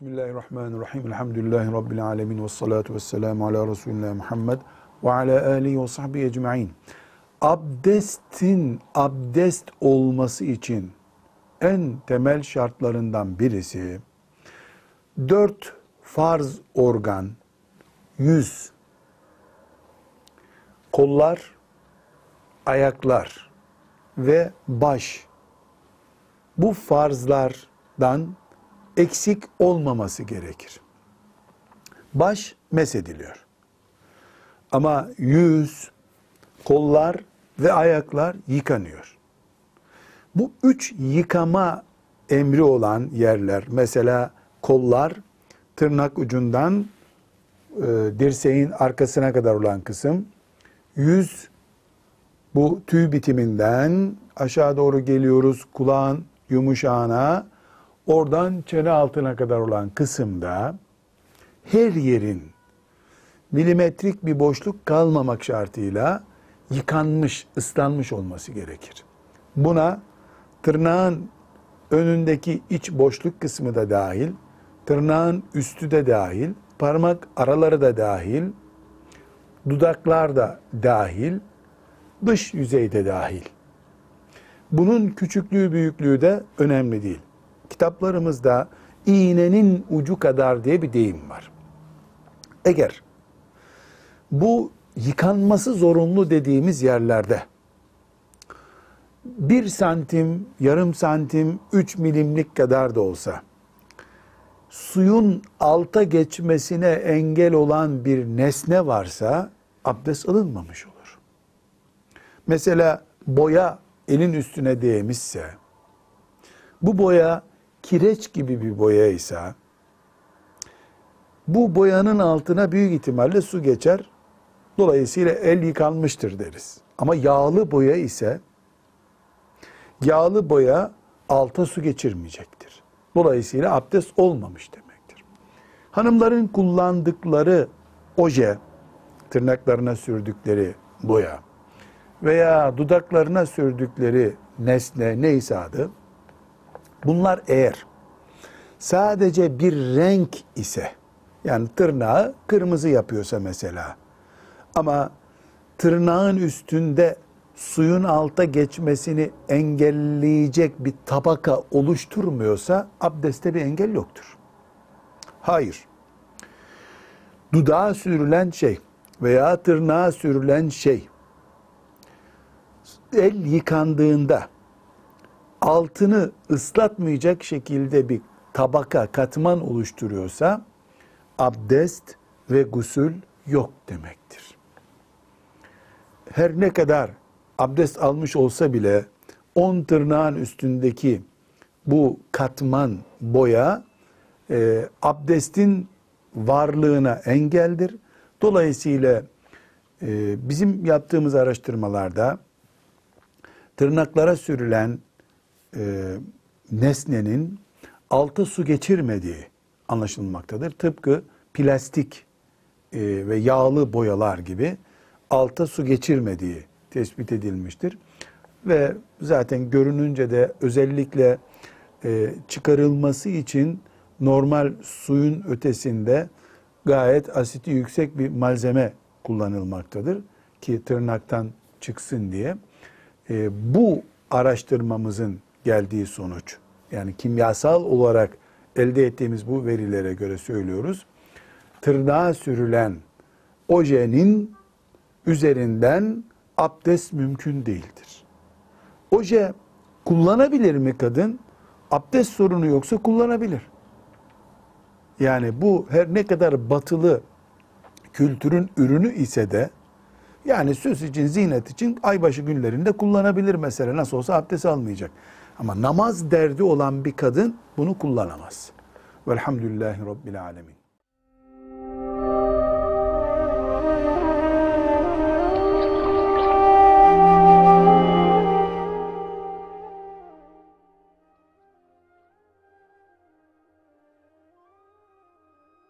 Bismillahirrahmanirrahim. Elhamdülillahi Rabbil alemin. Ve salatu ve selamu ala Resulullah Muhammed ve ala alihi ve sahbihi ecma'in. Abdestin abdest olması için en temel şartlarından birisi dört farz organ, yüz, kollar, ayaklar ve baş bu farzlardan eksik olmaması gerekir. Baş mesediliyor. Ama yüz, kollar ve ayaklar yıkanıyor. Bu üç yıkama emri olan yerler, mesela kollar tırnak ucundan e, dirseğin arkasına kadar olan kısım, yüz bu tüy bitiminden aşağı doğru geliyoruz kulağın yumuşağına, oradan çene altına kadar olan kısımda her yerin milimetrik bir boşluk kalmamak şartıyla yıkanmış, ıslanmış olması gerekir. Buna tırnağın önündeki iç boşluk kısmı da dahil, tırnağın üstü de dahil, parmak araları da dahil, dudaklar da dahil, dış yüzeyde dahil. Bunun küçüklüğü büyüklüğü de önemli değil. Kitaplarımızda iğnenin ucu kadar diye bir deyim var. Eğer bu yıkanması zorunlu dediğimiz yerlerde bir santim, yarım santim, üç milimlik kadar da olsa suyun alta geçmesine engel olan bir nesne varsa abdest alınmamış olur. Mesela boya elin üstüne değmişse, bu boya kireç gibi bir boya ise, bu boyanın altına büyük ihtimalle su geçer. Dolayısıyla el yıkanmıştır deriz. Ama yağlı boya ise, yağlı boya alta su geçirmeyecektir. Dolayısıyla abdest olmamış demektir. Hanımların kullandıkları oje, tırnaklarına sürdükleri boya, veya dudaklarına sürdükleri nesne neyse adı, bunlar eğer sadece bir renk ise, yani tırnağı kırmızı yapıyorsa mesela, ama tırnağın üstünde suyun alta geçmesini engelleyecek bir tabaka oluşturmuyorsa abdeste bir engel yoktur. Hayır. Dudağa sürülen şey veya tırnağa sürülen şey el yıkandığında altını ıslatmayacak şekilde bir tabaka, katman oluşturuyorsa abdest ve gusül yok demektir. Her ne kadar abdest almış olsa bile on tırnağın üstündeki bu katman boya e, abdestin varlığına engeldir. Dolayısıyla e, bizim yaptığımız araştırmalarda tırnaklara sürülen e, nesnenin altı su geçirmediği anlaşılmaktadır. Tıpkı plastik e, ve yağlı boyalar gibi alta su geçirmediği tespit edilmiştir. Ve zaten görününce de özellikle e, çıkarılması için normal suyun ötesinde gayet asiti yüksek bir malzeme kullanılmaktadır ki tırnaktan çıksın diye e, bu araştırmamızın geldiği sonuç yani kimyasal olarak elde ettiğimiz bu verilere göre söylüyoruz. Tırnağa sürülen ojenin üzerinden abdest mümkün değildir. Oje kullanabilir mi kadın? Abdest sorunu yoksa kullanabilir. Yani bu her ne kadar batılı kültürün ürünü ise de yani süs için, zinet için aybaşı günlerinde kullanabilir mesela. Nasıl olsa abdest almayacak. Ama namaz derdi olan bir kadın bunu kullanamaz. Velhamdülillahi Rabbil Alemin.